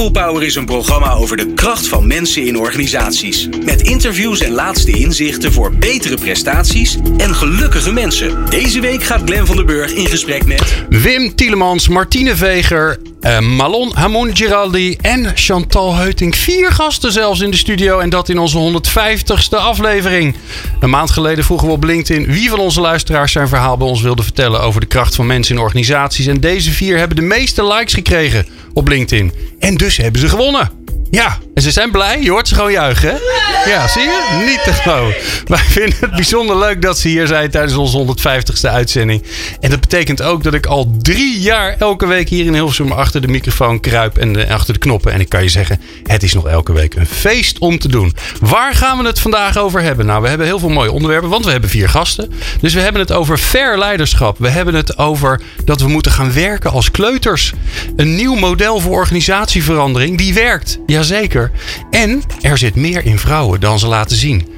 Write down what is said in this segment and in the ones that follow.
People Power is een programma over de kracht van mensen in organisaties. Met interviews en laatste inzichten voor betere prestaties en gelukkige mensen. Deze week gaat Glen van der Burg in gesprek met... Wim Tielemans, Martine Veger, uh, Malon Hamon Giraldi en Chantal Heuting. Vier gasten zelfs in de studio en dat in onze 150ste aflevering. Een maand geleden vroegen we op LinkedIn wie van onze luisteraars zijn verhaal bij ons wilde vertellen over de kracht van mensen in organisaties. En deze vier hebben de meeste likes gekregen op LinkedIn. En dus hebben ze gewonnen. Ja, en ze zijn blij. Je hoort ze gewoon juichen, hè? Ja, zie je? Niet te geloven. Wij vinden het bijzonder leuk dat ze hier zijn tijdens onze 150ste uitzending. En dat betekent ook dat ik al drie jaar elke week hier in Hilversum achter de microfoon kruip en achter de knoppen. En ik kan je zeggen, het is nog elke week een feest om te doen. Waar gaan we het vandaag over hebben? Nou, we hebben heel veel mooie onderwerpen, want we hebben vier gasten. Dus we hebben het over fair leiderschap. We hebben het over dat we moeten gaan werken als kleuters. Een nieuw model voor organisatieverandering die werkt. Jazeker. En er zit meer in vrouwen dan ze laten zien.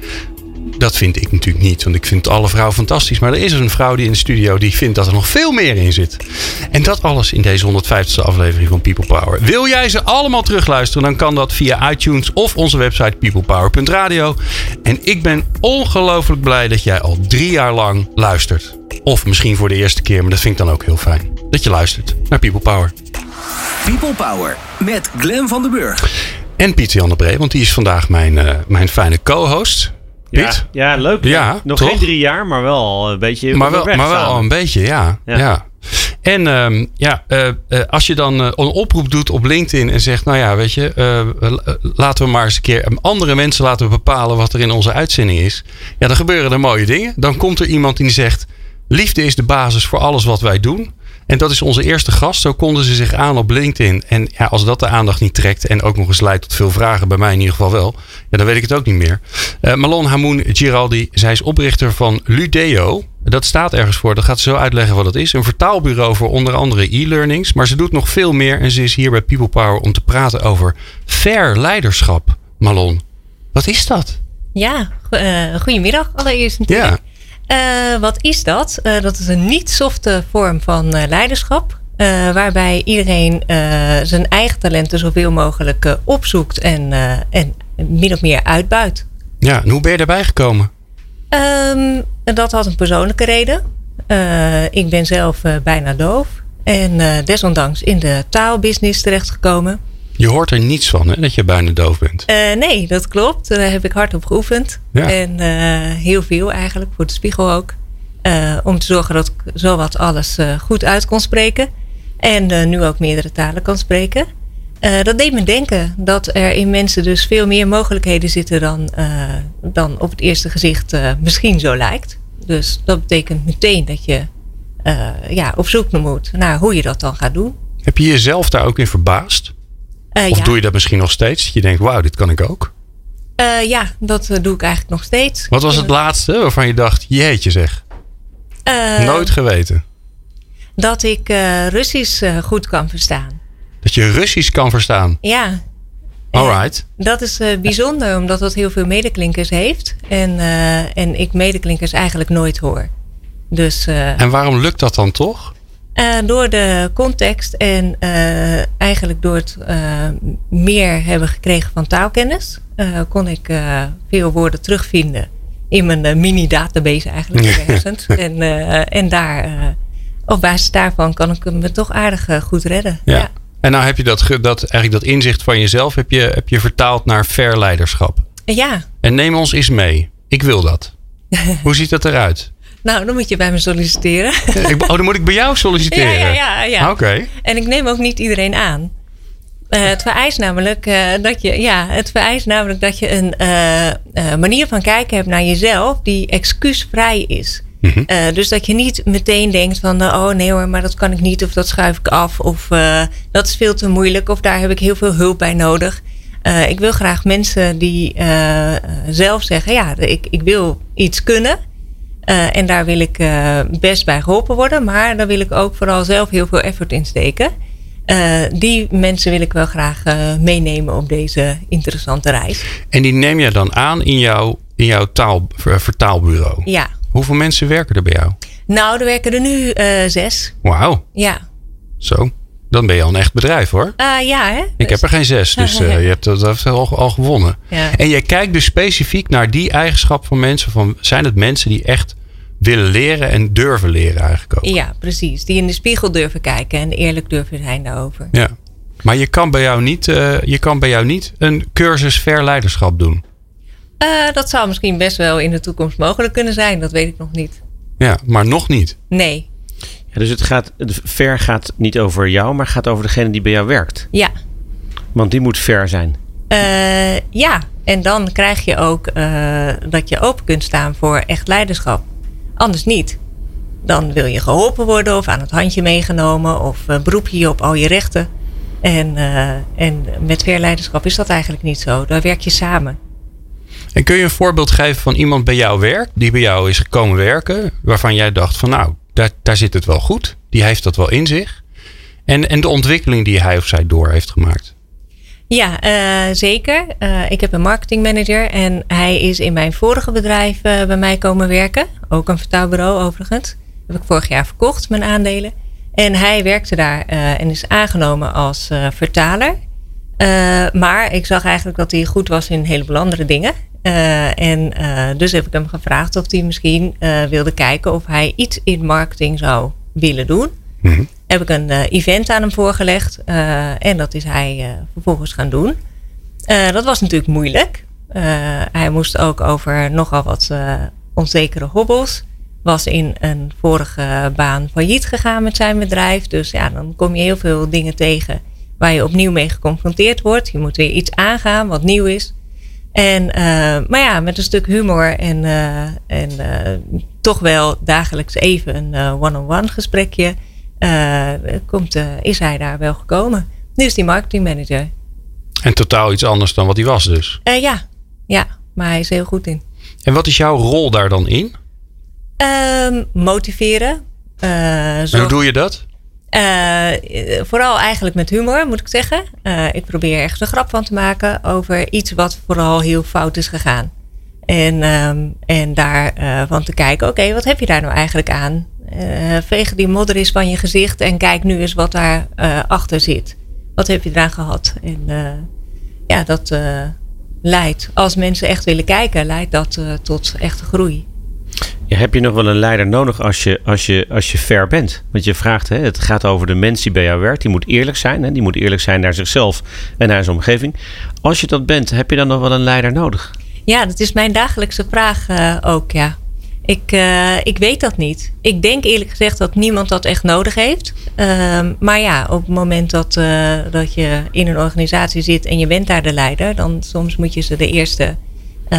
Dat vind ik natuurlijk niet, want ik vind alle vrouwen fantastisch. Maar er is een vrouw die in de studio die vindt dat er nog veel meer in zit. En dat alles in deze 150ste aflevering van People Power. Wil jij ze allemaal terugluisteren, dan kan dat via iTunes of onze website peoplepower.radio. En ik ben ongelooflijk blij dat jij al drie jaar lang luistert. Of misschien voor de eerste keer, maar dat vind ik dan ook heel fijn. Dat je luistert naar People Power. People Power met Glen van den Burg. En Piet Jan de Bree, want die is vandaag mijn, uh, mijn fijne co-host. Piet? Ja, ja leuk. Ja, Nog toch? geen drie jaar, maar wel een beetje. Maar wel, maar wel al een beetje, ja. ja. Ja. En um, ja, uh, uh, als je dan een oproep doet op LinkedIn en zegt, nou ja, weet je, laten we maar eens een keer andere mensen laten bepalen wat er in onze uitzending is. Ja, dan gebeuren er mooie dingen. Dan komt er iemand die zegt, liefde is de basis voor alles wat wij doen. En dat is onze eerste gast. Zo konden ze zich aan op LinkedIn. En ja, als dat de aandacht niet trekt en ook nog eens leidt tot veel vragen, bij mij in ieder geval wel, ja, dan weet ik het ook niet meer. Uh, Malon Hamoun Giraldi, zij is oprichter van Ludeo. Dat staat ergens voor. Dat gaat ze zo uitleggen wat het is. Een vertaalbureau voor onder andere e-learnings. Maar ze doet nog veel meer. En ze is hier bij People Power om te praten over fair leiderschap. Malon, wat is dat? Ja, uh, goedemiddag allereerst natuurlijk. Ja. Uh, wat is dat? Uh, dat is een niet-softe vorm van uh, leiderschap. waarbij iedereen zijn eigen talenten zoveel mogelijk opzoekt en, en min of meer uitbuit. Ja, en hoe ben je daarbij gekomen? Um, dat had een persoonlijke reden. ik ben zelf bijna doof. En desondanks in de taalbusiness terechtgekomen. Je hoort er niets van, hè, dat je bijna doof bent. Uh, nee, dat klopt. Daar heb ik hard op geoefend. Ja. En uh, heel veel eigenlijk, voor de spiegel ook. Uh, om te zorgen dat ik zowat alles goed uit kon spreken. En nu ook meerdere talen kan spreken. dat deed me denken dat er in mensen dus veel meer mogelijkheden zitten dan, dan op het eerste gezicht misschien zo lijkt. Dus dat betekent meteen dat je ja, op zoek moet naar hoe je dat dan gaat doen. Heb je jezelf daar ook in verbaasd? Uh, of ja. doe je dat misschien nog steeds? Je denkt, wauw, dit kan ik ook. Uh, ja, dat uh, doe ik eigenlijk nog steeds. Wat was het laatste waarvan je dacht, jeetje zeg. Eh, Nooit geweten. Dat ik Russisch goed kan verstaan. Dat je Russisch kan verstaan? Ja. Alright. Dat is bijzonder, omdat dat heel veel medeklinkers heeft. En, en ik medeklinkers eigenlijk nooit hoor. Dus, en waarom lukt dat dan toch? Uh, door de context en uh, eigenlijk door het uh, meer hebben gekregen van taalkennis, kon ik veel woorden terugvinden in mijn mini-database eigenlijk en, en daar, op basis daarvan kan ik me toch aardig goed redden. Ja. ja. En nou heb je dat, dat, eigenlijk dat inzicht van jezelf heb je, heb je vertaald naar fair leiderschap. Ja. En neem ons eens mee. Ik wil dat. Hoe ziet dat eruit? Nou, dan moet je bij me solliciteren. Ik, oh, dan moet ik bij jou solliciteren? Ja, ja, ja. ja. Oké. Okay. En ik neem ook niet iedereen aan. Uh, het vereist namelijk uh, dat je, ja, het vereist namelijk dat je een uh, manier van kijken hebt naar jezelf die excuusvrij is. Mhm. Mm -hmm. dus dat je niet meteen denkt van, oh nee hoor, maar dat kan ik niet, of dat schuif ik af, of dat is veel te moeilijk, of daar heb ik heel veel hulp bij nodig. ik wil graag mensen die zelf zeggen, ja, ik, ik wil iets kunnen. Uh, en daar wil ik uh, best bij geholpen worden. Maar daar wil ik ook vooral zelf heel veel effort in steken. Uh, die mensen wil ik wel graag meenemen op deze interessante reis. En die neem je dan aan in jouw, in jouw taal, vertaalbureau? Ja. Hoeveel mensen werken er bij jou? Nou, er werken er nu zes. Wauw. Ja. Zo. Dan ben je al een echt bedrijf hoor. Uh, ja, hè? Ik heb er geen zes, dus uh, je hebt dat al, al gewonnen. Ja. En jij kijkt dus specifiek naar die eigenschap van mensen. Van, zijn het mensen die echt willen leren en durven leren eigenlijk ook? Ja, precies. Die in de spiegel durven kijken en eerlijk durven zijn daarover. Ja. Maar je kan bij jou niet, uh, je kan bij jou niet een cursus verleiderschap doen. dat zou misschien best wel in de toekomst mogelijk kunnen zijn. Dat weet ik nog niet. Ja, maar nog niet. Nee. Ja, dus het gaat, ver gaat niet over jou, maar gaat over degene die bij jou werkt. Ja. Want die moet ver zijn. Uh, ja, en dan krijg je ook uh, dat je open kunt staan voor echt leiderschap. Anders niet. Dan wil je geholpen worden of aan het handje meegenomen of uh, beroep je je op al je rechten. En, en met verleiderschap is dat eigenlijk niet zo. Daar werk je samen. En kun je een voorbeeld geven van iemand bij jou werkt, die bij jou is gekomen werken, waarvan jij dacht van nou, daar, zit het wel goed. Die heeft dat wel in zich. En, en de ontwikkeling die hij of zij door heeft gemaakt. Ja, uh, zeker. Uh, ik heb een marketingmanager en hij is in mijn vorige bedrijf uh, bij mij komen werken. Ook een vertaalbureau overigens. Dat heb ik vorig jaar verkocht, mijn aandelen. En hij werkte daar en is aangenomen als vertaler. maar ik zag eigenlijk dat hij goed was in een heleboel andere dingen. Uh, en uh, dus heb ik hem gevraagd of hij misschien uh, wilde kijken of hij iets in marketing zou willen doen. Mm -hmm. Heb ik een event aan hem voorgelegd en dat is hij vervolgens gaan doen. dat was natuurlijk moeilijk. hij moest ook over nogal wat onzekere hobbels. Was in een vorige baan failliet gegaan met zijn bedrijf. Dus ja, dan kom je heel veel dingen tegen waar je opnieuw mee geconfronteerd wordt. Je moet weer iets aangaan wat nieuw is. En, uh, maar ja, met een stuk humor en, uh, en uh, toch wel dagelijks even een one-on-one -on -one gesprekje, komt, is hij daar wel gekomen. Nu is hij marketingmanager. En totaal iets anders dan wat hij was dus? ja, ja, maar hij is heel goed in. En wat is jouw rol daar dan in? Um, motiveren. en hoe doe je dat? Uh, vooral eigenlijk met humor, moet ik zeggen. Uh, ik probeer ergens een grap van te maken over iets wat vooral heel fout is gegaan. En, um, en daarvan uh, van te kijken, oké, wat heb je daar nou eigenlijk aan? veeg die modder eens van je gezicht en kijk nu eens wat daar achter zit. Wat heb je eraan gehad? En ja, dat leidt, als mensen echt willen kijken, leidt dat tot echte groei. Heb je nog wel een leider nodig als je, als je, als je ver bent? Want je vraagt, hè, het gaat over de mens die bij jou werkt. Die moet eerlijk zijn. Hè? Die moet eerlijk zijn naar zichzelf en naar zijn omgeving. Als je dat bent, heb je dan nog wel een leider nodig? Ja, dat is mijn dagelijkse vraag uh, ook, ja. Ik, uh, ik weet dat niet. Ik denk eerlijk gezegd dat niemand dat echt nodig heeft. Uh, maar ja, op het moment dat, uh, dat je in een organisatie zit en je bent daar de leider, dan soms moet je ze de eerste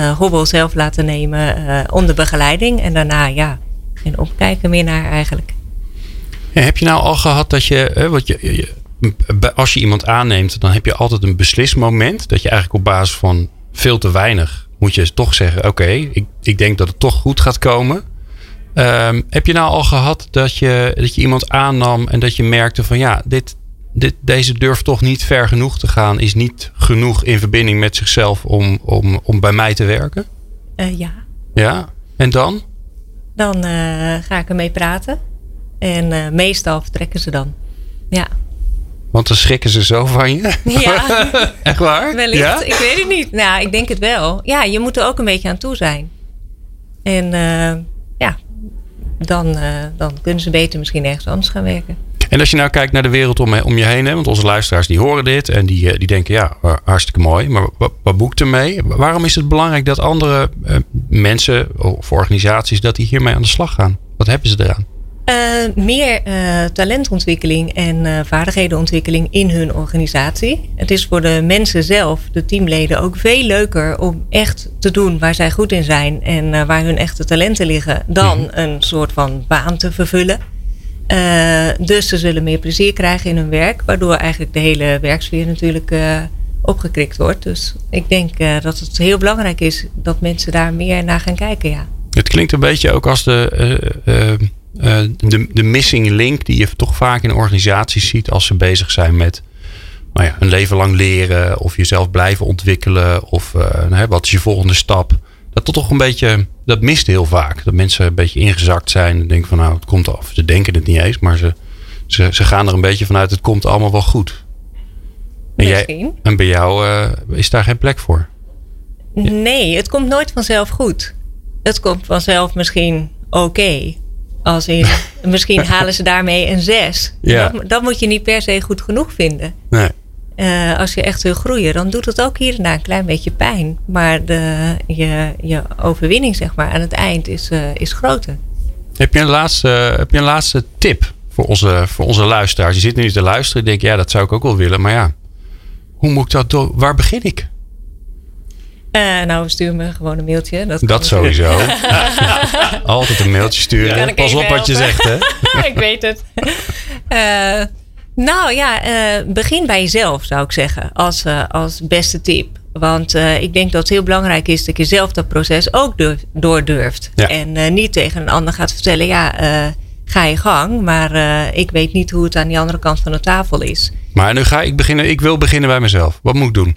hobbel zelf laten nemen uh, onder begeleiding. En daarna, ja, geen opkijken meer naar eigenlijk. Heb je nou al gehad dat je, wat je, als je iemand aanneemt, dan heb je altijd een beslismoment. Dat je eigenlijk op basis van veel te weinig moet je toch zeggen: Oké, ik, ik denk dat het toch goed gaat komen. Um, heb je nou al gehad dat je, dat je iemand aannam en dat je merkte van ja, dit, dit, deze durft toch niet ver genoeg te gaan, is niet genoeg in verbinding met zichzelf om, om, om bij mij te werken? Uh, ja. Ja, en dan? Dan uh, ga ik ermee praten. En uh, meestal vertrekken ze dan. Ja. Want dan schrikken ze zo van je? Ja. Echt waar? Wellicht. Ja? Ik weet het niet. Nou, ik denk het wel. Ja, je moet er ook een beetje aan toe zijn. En dan, dan kunnen ze beter misschien ergens anders gaan werken. En als je nou kijkt naar de wereld om, om je heen, hè, want onze luisteraars die horen dit en die, die denken ja, hartstikke mooi, maar wat, wat boekt ermee? Waarom is het belangrijk dat andere mensen of organisaties dat die hiermee aan de slag gaan? Wat hebben ze eraan? Uh, meer uh, talentontwikkeling en vaardigheden in hun organisatie. Het is voor de mensen zelf, de teamleden, ook veel leuker om echt te doen waar zij goed in zijn en waar hun echte talenten liggen, dan mm. een soort van baan te vervullen. Dus ze zullen meer plezier krijgen in hun werk, waardoor eigenlijk de hele werksfeer natuurlijk opgekrikt wordt. Dus ik denk dat het heel belangrijk is dat mensen daar meer naar gaan kijken. Ja. Het klinkt een beetje ook als de, de, de missing link die je toch vaak in organisaties ziet als ze bezig zijn met nou ja, een leven lang leren of jezelf blijven ontwikkelen of wat is je volgende stap. dat toch een beetje, dat mist heel vaak. Dat mensen een beetje ingezakt zijn en denken van nou, het komt af. Ze denken het niet eens, maar ze, ze, ze gaan er een beetje vanuit, het komt allemaal wel goed. En, jij, en bij jou uh, is daar geen plek voor? Nee, het komt nooit vanzelf goed. Het komt vanzelf misschien oké. Als in, misschien halen ze daarmee een 6. Ja. Dat, dat, moet je niet per se goed genoeg vinden. Nee. Uh, als je echt wil groeien, dan doet het ook hier en daar een klein beetje pijn. Maar de, je, je overwinning, zeg maar, aan het eind is, uh, is groter. Heb je een laatste, heb je een laatste tip voor onze, voor onze luisteraars? Je zit nu te luisteren en denk, ja, dat zou ik ook wel willen. Maar ja, hoe moet ik dat doen? Waar begin ik? Uh, nou, stuur me gewoon een mailtje. Dat, dat sowieso. Altijd een mailtje sturen. Pas op wat je zegt, hè? ik weet het. Uh, nou ja, uh, begin bij jezelf, zou ik zeggen. Als, als beste tip. Want ik denk dat het heel belangrijk is dat je zelf dat proces ook durf, door durft. Ja. En niet tegen een ander gaat vertellen, ja, ga je gang. Maar ik weet niet hoe het aan die andere kant van de tafel is. Maar nu ga ik beginnen. Ik wil beginnen bij mezelf. Wat moet ik doen?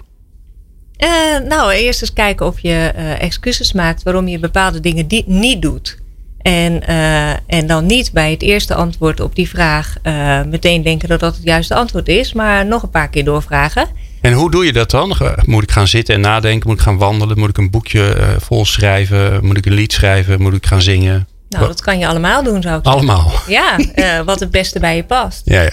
Uh, nou, eerst eens kijken of je uh, excuses maakt waarom je bepaalde dingen niet doet. En, uh, en dan niet bij het eerste antwoord op die vraag meteen denken dat dat het juiste antwoord is, maar nog een paar keer doorvragen. En hoe doe je dat dan? Moet ik gaan zitten en nadenken? Moet ik gaan wandelen? Moet ik een boekje vol schrijven? Moet ik een lied schrijven? Moet ik gaan zingen? Nou, dat kan je allemaal doen, zou ik zeggen. Allemaal? Ja, wat het beste bij je past. Ja, ja.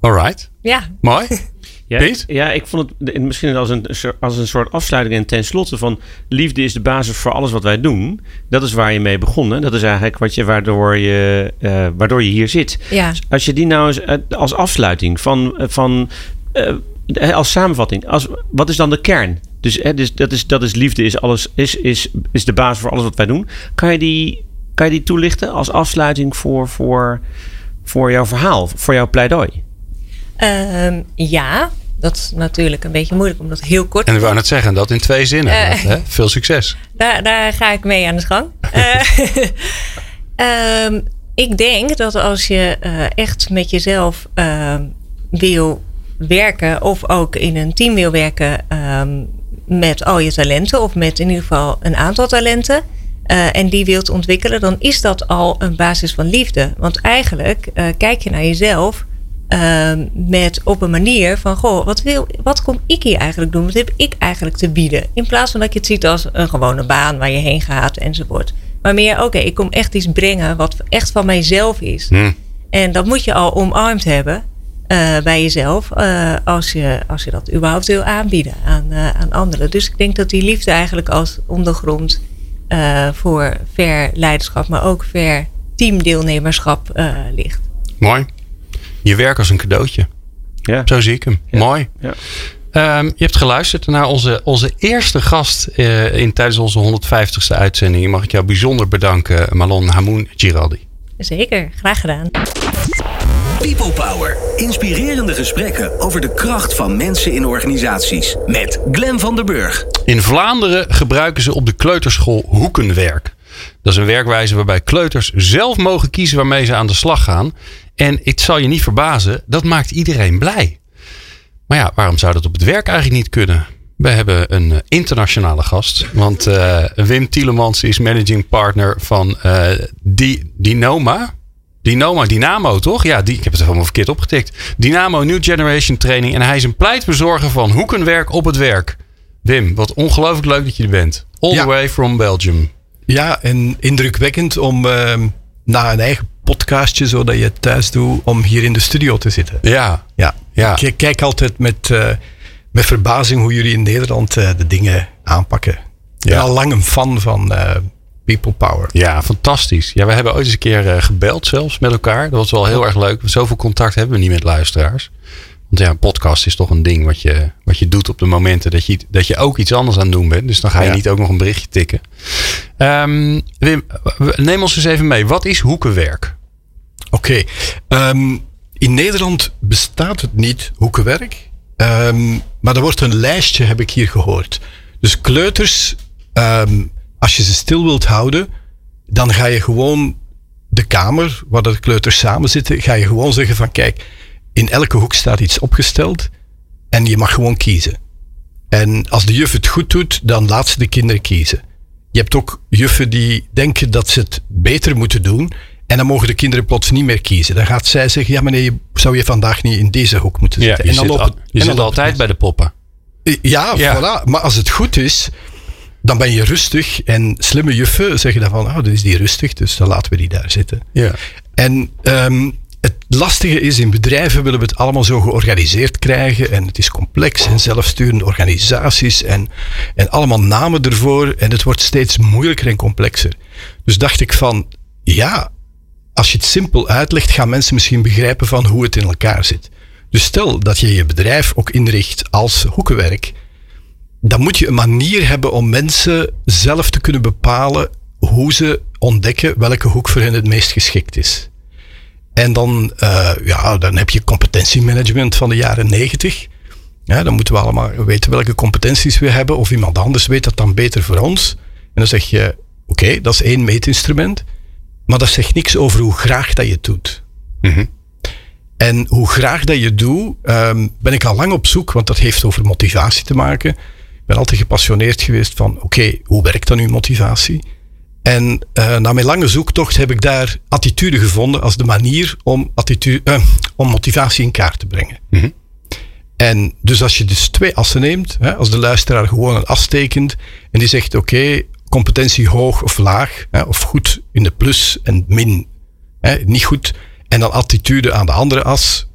Alright. Ja. Mooi. Ja, ja, ik vond het misschien als een, als een soort afsluiting en tenslotte van liefde is de basis voor alles wat wij doen. Dat is waar je mee begonnen. Dat is eigenlijk wat je, waardoor, je, uh, waardoor je hier zit. Ja. Als je die nou eens eh, als afsluiting van, eh, van uh, als samenvatting, als, wat is dan de kern? Dus, hè, dus dat, is, dat is liefde, is, alles, is, is, is de basis voor alles wat wij doen. Kan je die, kan je die toelichten als afsluiting voor, voor, voor jouw verhaal, voor jouw pleidooi? Um, ja, dat is natuurlijk een beetje moeilijk om dat heel kort te En ik wou net zeggen, dat in twee zinnen. Uh, hè? Veel succes. Daar, daar ga ik mee aan de gang. uh, um, ik denk dat als je uh, echt met jezelf ehm, wil werken, of ook in een team wil werken ehm, met al je talenten, of met in ieder geval een aantal talenten. en die wilt ontwikkelen, dan is dat al een basis van liefde. Want eigenlijk kijk je naar jezelf Ehm, met op een manier van, goh, wat, wil, wat kom ik hier eigenlijk doen? Wat heb ik eigenlijk te bieden? In plaats van dat je het ziet als een gewone baan waar je heen gaat enzovoort. Maar meer, oké, ik kom echt iets brengen wat echt van mijzelf is. Hmm. En dat moet je al omarmd hebben uh, bij jezelf, uh, als, je, als je dat überhaupt wil aanbieden aan, uh, aan anderen. Dus ik denk dat die liefde eigenlijk als ondergrond voor ver leiderschap, maar ook ver teamdeelnemerschap ligt. Mooi je werk als een cadeautje. Ja. Zo zie ik hem. Mooi. Ja. Um, je hebt geluisterd naar onze, onze eerste gast uh, in, tijdens onze 150ste uitzending. Mag ik jou bijzonder bedanken, Malon Hamoun Giraldi. Zeker, graag gedaan. People Power. Inspirerende gesprekken over de kracht van mensen in organisaties. Met Glen van der Burg. In Vlaanderen gebruiken ze op de kleuterschool hoekenwerk. Dat is een werkwijze waarbij kleuters zelf mogen kiezen waarmee ze aan de slag gaan. En het zal je niet verbazen, dat maakt iedereen blij. Maar ja, waarom zou dat op het werk eigenlijk niet kunnen? We hebben een eh, internationale gast. Want uh, Wim Tielemans is managing partner van uh, Dinoma. Dinoma, Dynamo toch? Ja, die, ik heb het helemaal verkeerd opgetikt. Dynamo New Generation Training. En hij is een pleitbezorger van hoekenwerk op het werk. Wim, wat ongelooflijk leuk dat je er bent. All the way from Belgium. Ja, en indrukwekkend om uh, na een eigen podcastje, zodat je het thuis doet, om hier in de studio te zitten. Ja. ja. ja. Ik kijk altijd met, uh, met verbazing hoe jullie in Nederland uh, de dingen aanpakken. Ik ben ja. al lang een fan van uh, People Power. Ja, fantastisch. Ja, we hebben ooit eens een keer gebeld zelfs met elkaar. Dat was wel heel erg leuk. Zoveel contact hebben we niet met luisteraars. Want ja, een podcast is toch een ding wat je, wat je doet op de momenten dat je, dat je ook iets anders aan het doen bent. Dus dan ga je niet ook nog een berichtje tikken. Um, Wim, neem ons eens even mee. Wat is hoekenwerk? Oké. Okay. Um, ehm, in Nederland bestaat het niet, hoekenwerk. Um, maar er wordt een lijstje, heb ik hier gehoord. Dus kleuters, als je ze stil wilt houden, dan ga je gewoon de kamer waar de kleuters samen zitten, ga je gewoon zeggen van kijk, in elke hoek staat iets opgesteld en je mag gewoon kiezen. En als de juf het goed doet, dan laat ze de kinderen kiezen. Je hebt ook juffen die denken dat ze het beter moeten doen. En dan mogen de kinderen plots niet meer kiezen. Dan gaat zij zeggen, ja meneer, zou je vandaag niet in deze hoek moeten Ja, zitten? je en dan zit, al- je en dan zit altijd bij de poppen. Ja, Ja. voilà. Maar als het goed is, dan ben je rustig. En slimme juffen zeggen dan van, oh, dan is die rustig, dus dan laten we die daar zitten. Ja. En ehm, het lastige is, in bedrijven willen we het allemaal zo georganiseerd krijgen. En het is complex en zelfsturende organisaties en, en allemaal namen ervoor. En het wordt steeds moeilijker en complexer. Dus dacht ik van, ja, als je het simpel uitlegt, gaan mensen misschien begrijpen van hoe het in elkaar zit. Dus stel dat je je bedrijf ook inricht als hoekenwerk, dan moet je een manier hebben om mensen zelf te kunnen bepalen hoe ze ontdekken welke hoek voor hen het meest geschikt is. En dan, eh, ja, dan heb je competentiemanagement van de jaren negentig. Ja, dan moeten we allemaal weten welke competenties we hebben. Of iemand anders weet dat dan beter voor ons. En dan zeg je, oké, dat is één meetinstrument. Maar dat zegt niks over hoe graag dat je het doet. En hoe graag dat je doet, ehm, ben ik al lang op zoek, want dat heeft over motivatie te maken. Ik ben altijd gepassioneerd geweest van, oké, hoe werkt dan uw motivatie? En eh, na mijn lange zoektocht heb ik daar attitude gevonden als de manier om, attitude, eh, om motivatie in kaart te brengen. En dus als je dus twee assen neemt, hè, als de luisteraar gewoon een as tekent en die zegt oké, competentie hoog of laag, hè, of goed in de plus en min, hè, niet goed, en dan attitude aan de andere as,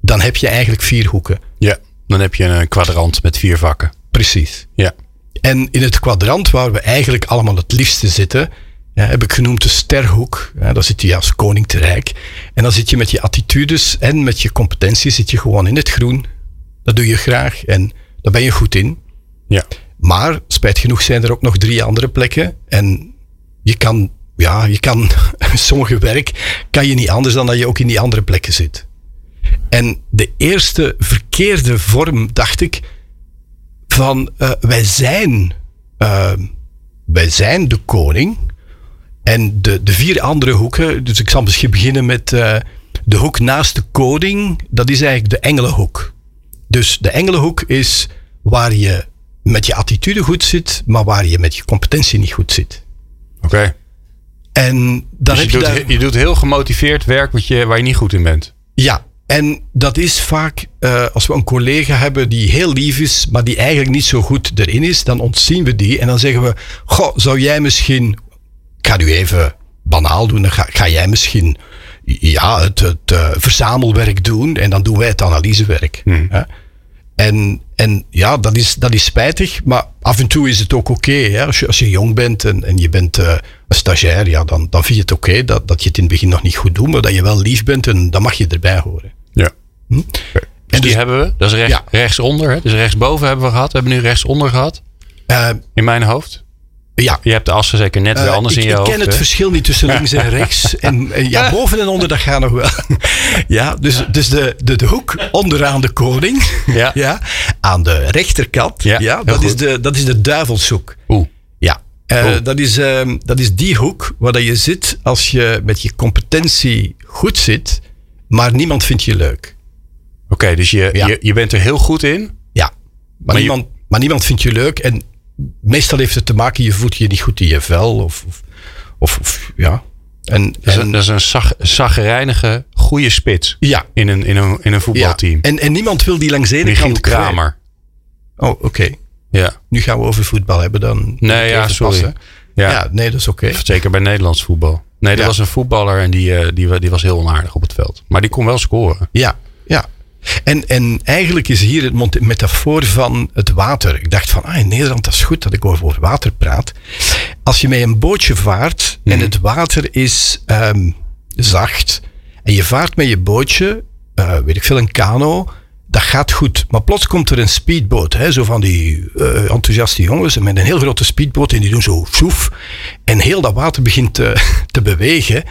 dan heb je eigenlijk vier hoeken. Ja. Dan heb je een kwadrant met vier vakken. Precies. Ja. En in het kwadrant waar we eigenlijk allemaal het liefste zitten, ja, heb ik genoemd de sterhoek. Ja, daar zit je als koning te rijk. En dan zit je met je attitudes en met je competenties zit je gewoon in het groen. Dat doe je graag en daar ben je goed in. Ja. Maar spijt genoeg zijn er ook nog drie andere plekken. En je kan, ja, je kan, sommige werk kan je niet anders dan dat je ook in die andere plekken zit. En de eerste verkeerde vorm, dacht ik, van eh, wij zijn, eh, wij zijn de koning. En de, de vier andere hoeken, dus ik zal misschien beginnen met eh, de hoek naast de koning, dat is eigenlijk de engelenhoek. Dus de engelenhoek is waar je met je attitude goed zit, maar waar je met je competentie niet goed zit. Oké. En dan Dus je, heb je, doet, daar... je doet heel gemotiveerd werk wat je, waar je niet goed in bent. Ja, en dat is vaak eh, als we een collega hebben die heel lief is, maar die eigenlijk niet zo goed erin is, dan ontzien we die en dan zeggen we: Goh, zou jij misschien, ik ga nu even banaal doen, dan ga, ga jij misschien ja, het, het eh, verzamelwerk doen en dan doen wij het analysewerk. Hè? En, en ja, dat is, dat is spijtig, maar af en toe is het ook oké. als, je, als je jong bent en, en je bent eh, een stagiair, ja, dan, dan vind je het oké dat, dat je het in het begin nog niet goed doet, maar dat je wel lief bent en dan mag je erbij horen. Ja. Hm? Dus die dus- hebben we. Dat is rechts, Ja. rechtsonder. Hè? Dus rechtsboven hebben we gehad. We hebben nu rechtsonder gehad. Eh, In mijn hoofd. ja, Je hebt de assen zeker net weer Eh, anders ik, in je ik hoofd. ken het verschil niet tussen links en rechts. En, en ja, boven en onder, dat gaat nog wel. Ja, dus, dus de, de, de hoek onderaan de koning. Ja. aan de rechterkant. Ja, Ja, dat, is de, dat is de duivelshoek. Oeh. Ja, eh, dat, is, ehm, dat is die hoek waar dat je zit als je met je competentie goed zit, maar niemand vindt je leuk. Oké, dus je, Ja. je, je bent er heel goed in. Ja, maar, niemand, maar niemand vindt je leuk. En meestal heeft het te maken, je voelt je niet goed in je vel. Of, of, of, of- ja. En, Dat is, en- een, dat is een zag, zaggerijnige, goede spits. ja, In een, in een, in een ja. voetbalteam. En, en niemand wil die langs de ene kant. Kramer. Oh, oké. Ja. Nu gaan we over voetbal hebben dan. Nee, ja, sorry. passen. Ja. Ja. nee, dat is oké. Zeker bij Nederlands voetbal. Nee, Ja. was een voetballer en die, eh, die, die was heel onaardig op het veld. Maar die kon wel scoren. Ja, ja. En, en eigenlijk is hier het metafoor van het water. Ik dacht van, ah, in Nederland dat is goed dat ik over water praat. Als je met een bootje vaart en het water is ehm, zacht en je vaart met je bootje, eh, weet ik veel, een kano, dat gaat goed. Maar plots komt er een speedboot, hè, zo van die eh, enthousiaste jongens met een heel grote speedboot en die doen zo soef en heel dat water begint te, te bewegen.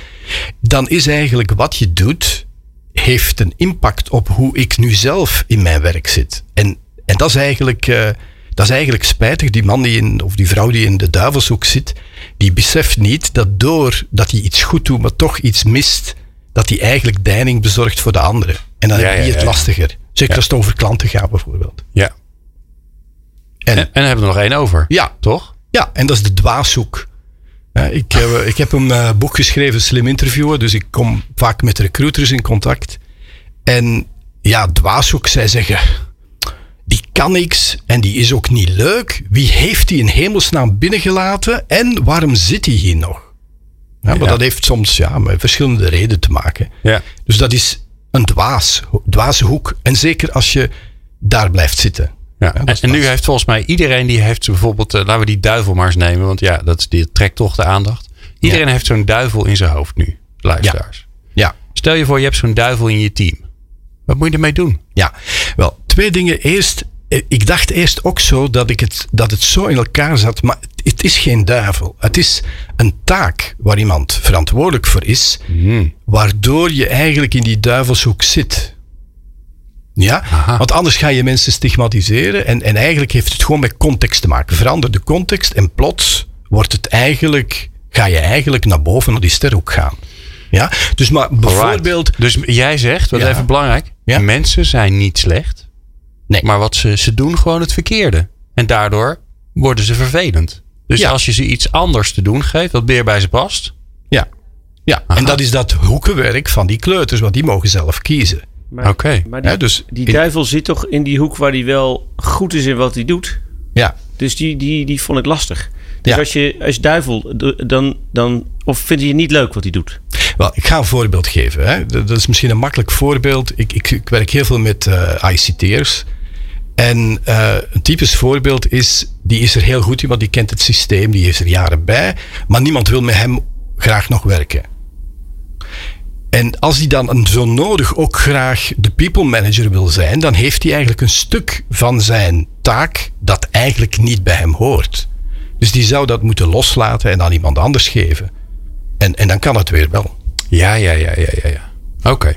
Dan is eigenlijk wat je doet, heeft een impact op hoe ik nu zelf in mijn werk zit. En, en dat, is eigenlijk, eh, dat is eigenlijk spijtig. Die man die in, of die vrouw die in de duivelshoek zit, die beseft niet dat door dat hij iets goed doet, maar toch iets mist, dat hij eigenlijk deining bezorgt voor de anderen. En dan Ja, heb je ja, het ja. lastiger. Zeker als het over klanten gaat bijvoorbeeld. Ja. En, en, hebben we er nog één over. Ja. Toch? Ja, en dat is de dwaashoek. ik, heb, ik heb een uh, boek geschreven, Slim Interviewen. Dus ik kom vaak met recruiters in contact. En ja, dwaashoek, zij zeggen... Die kan niks en die is ook niet leuk. Wie heeft die in hemelsnaam binnengelaten en waarom zit hij hier nog? Ja, maar dat heeft soms ja, met verschillende redenen te maken. Ja. Dus dat is een dwaas, dwaze hoek. En zeker als je daar blijft zitten. Ja, en, nu heeft volgens mij iedereen die heeft bijvoorbeeld, uh, laten we die duivel maar eens nemen, want ja, dat die trekt toch de aandacht. Iedereen heeft zo'n duivel in zijn hoofd nu, luisteraars. Ja. Stel je voor, je hebt zo'n duivel in je team. Wat moet je ermee doen? Ja, wel, twee dingen. Eerst, eh, ik dacht eerst ook zo dat, ik het, dat het zo in elkaar zat, maar het is geen duivel. Het is een taak waar iemand verantwoordelijk voor is, Hmm. waardoor je eigenlijk in die duivelshoek zit. Ja, want anders ga je mensen stigmatiseren en, en eigenlijk heeft het gewoon met context te maken. Verander de context en plots wordt het eigenlijk, ga je eigenlijk naar boven naar die sterhoek gaan. Ja, dus maar bijvoorbeeld. Dus jij zegt, wat Ja. even belangrijk, Ja. mensen zijn niet slecht, Nee. maar wat ze, ze doen gewoon het verkeerde. En daardoor worden ze vervelend. Dus Ja. als je ze iets anders te doen geeft, wat meer bij ze past. Ja, ja. en dat is dat hoekenwerk van die kleuters, want die mogen zelf kiezen. Oké. maar die, Ja, dus die in- duivel zit toch in die hoek waar hij wel goed is in wat hij doet. Ja, Dus die, die, die vond ik lastig. Dus Ja. als je als duivel, dan, dan, of vind je het niet leuk wat hij doet? Wel, ik ga een voorbeeld geven. Hè. Dat is misschien een makkelijk voorbeeld. Ik, ik, ik werk heel veel met eh ICT'ers. En eh, een typisch voorbeeld is, die is er heel goed in, want die kent het systeem, die is er jaren bij. Maar niemand wil met hem graag nog werken. En als hij dan zo nodig ook graag de people manager wil zijn, dan heeft hij eigenlijk een stuk van zijn taak dat eigenlijk niet bij hem hoort. Dus die zou dat moeten loslaten en aan iemand anders geven. En, en dan kan het weer wel. Ja, ja, ja, ja, ja. ja. Oké.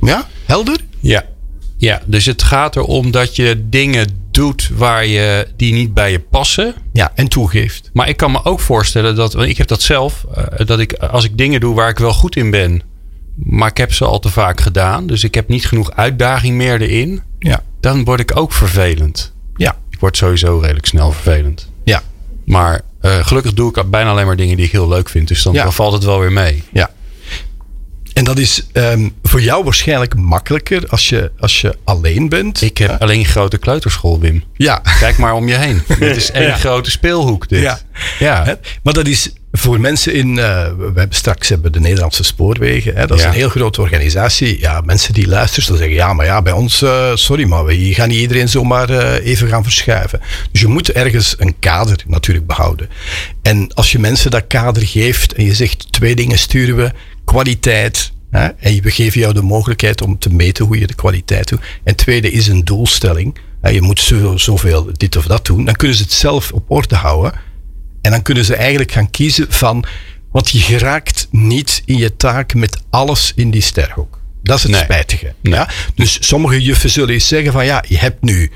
Ja, helder? Ja. Ja, dus het gaat erom dat je dingen doet waar je, die niet bij je passen. Ja, en toegeeft. Maar ik kan me ook voorstellen dat, want ik heb dat zelf, eh, dat ik als ik dingen doe waar ik wel goed in ben, maar ik heb ze al te vaak gedaan, dus ik heb niet genoeg uitdaging meer erin, Ja, dan word ik ook vervelend. ja, Ik word sowieso redelijk snel vervelend. ja, Maar eh, gelukkig doe ik bijna alleen maar dingen die ik heel leuk vind, dus dan, Ja. dan valt het wel weer mee. ja. En dat is ehm, voor jou waarschijnlijk makkelijker als je, als je alleen bent. Ik heb alleen grote kleuterschool, Wim. Ja. Kijk maar om je heen. Dit is één grote speelhoek. Dit. Ja. ja. Hè? Maar dat is voor mensen in. eh, we hebben straks hebben de Nederlandse Spoorwegen. Hè? Dat is een heel grote organisatie. Ja, mensen die luisteren, zullen zeggen: ja, maar ja, bij ons, eh, sorry, maar we gaan niet iedereen zomaar eh, even gaan verschuiven. Dus je moet ergens een kader natuurlijk behouden. En als je mensen dat kader geeft en je zegt: twee dingen sturen we, kwaliteit. Hè? En we geven jou de mogelijkheid om te meten hoe je de kwaliteit doet. En tweede is een doelstelling. Hè, Je moet zo, zoveel dit of dat doen. Dan kunnen ze het zelf op orde houden. En dan kunnen ze eigenlijk gaan kiezen van. Want je geraakt niet in je taak met alles in die sterhoek. Dat is het Nee. spijtige. Nee. Ja? Dus sommige juffen zullen eens zeggen van ja, je hebt nu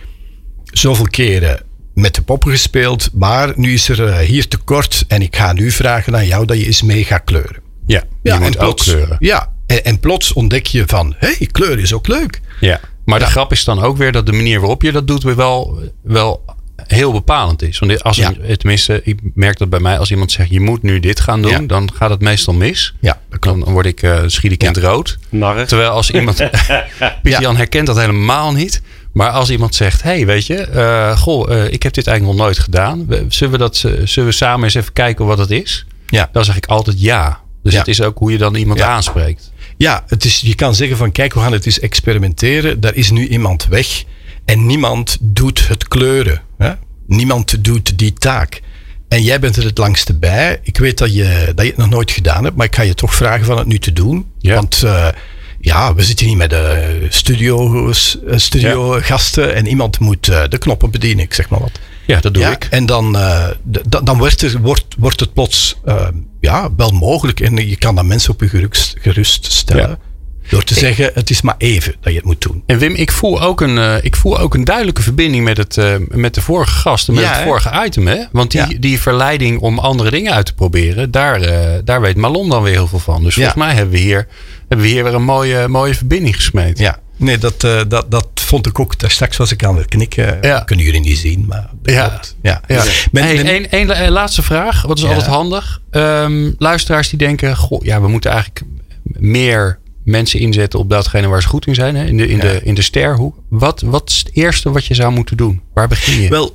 zoveel keren met de poppen gespeeld, maar nu is er eh, hier tekort en ik ga nu vragen aan jou dat je eens mee gaat kleuren. Ja, je Ja, moet en ook plots, kleuren. Ja, en, en plots ontdek je van, hé, hey, kleur is ook leuk. Ja. Maar de grap is dan ook weer dat de manier waarop je dat doet weer wel, wel heel bepalend is. Want als Ja. een- tenminste, ik merk dat bij mij als iemand zegt je moet nu dit gaan doen, Ja. dan gaat het meestal mis. Ja. Dan word ik uh, schiet ik in het rood. Narrig. Terwijl als iemand. Piet Jan herkent dat helemaal niet. Maar als iemand zegt: hey, weet je, eh, goh, eh, ik heb dit eigenlijk nog nooit gedaan. Zullen we, dat, eh, zullen we samen eens even kijken wat het is? Ja. Dan zeg ik altijd ja. Dus Ja. het is ook hoe je dan iemand Ja. aanspreekt. Ja, het is, je kan zeggen van kijk, we gaan het eens experimenteren. Daar is nu iemand weg en niemand doet het kleuren. Hè? Niemand doet die taak. En jij bent er het langste bij. Ik weet dat je, dat je het nog nooit gedaan hebt, maar ik ga je toch vragen van het nu te doen. Ja. Want eh, ja, we zitten hier met de studio, studio gasten en iemand moet eh, de knoppen bedienen, ik zeg maar wat. Ja, dat doe ja, ik. En dan, eh, dan wordt, er, wordt, wordt het plots eh, ja, wel mogelijk. En je kan dan mensen op je gerust, stellen. Ja. Door te zeggen, het is maar even dat je het moet doen. En Wim, ik voel ook een, eh, ik voel ook een duidelijke verbinding met, het, eh, met de vorige gasten, met Ja, het vorige item. Hè? Want die, Ja. die verleiding om andere dingen uit te proberen, daar, eh, daar weet Malon dan weer heel veel van. Dus volgens mij hebben we hier, hebben we hier weer een mooie, mooie verbinding gesmeed. Ja, nee, dat, eh, dat, dat vond ik ook. Daar straks was ik aan het knikken. Ja. Kunnen jullie niet zien, maar Ja. klopt. ja. Ja. Hey, één la- eh, laatste vraag. Wat is Ja. altijd handig? Ehm, luisteraars die denken... Goh, ja, we moeten eigenlijk meer mensen inzetten op datgene waar ze goed in zijn. Hè? In, de, in, de, in de sterhoek. Wat, wat is het eerste wat je zou moeten doen? Waar begin je? Wel,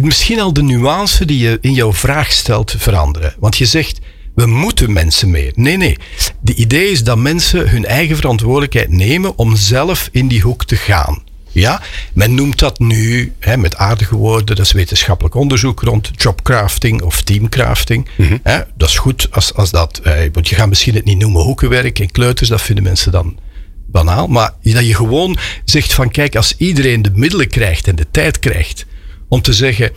misschien al de nuance die je in jouw vraag stelt veranderen. Want je zegt, we moeten mensen meer. Nee, nee. De idee is dat mensen hun eigen verantwoordelijkheid nemen om zelf in die hoek te gaan. Ja, men noemt dat nu hè, met aardige woorden, dat is wetenschappelijk onderzoek rond jobcrafting of teamcrafting. Hè, dat is goed als, als dat, eh, want je gaat misschien het niet noemen hoekenwerk en kleuters, dat vinden mensen dan banaal. Maar dat je gewoon zegt van kijk, als iedereen de middelen krijgt en de tijd krijgt om te zeggen,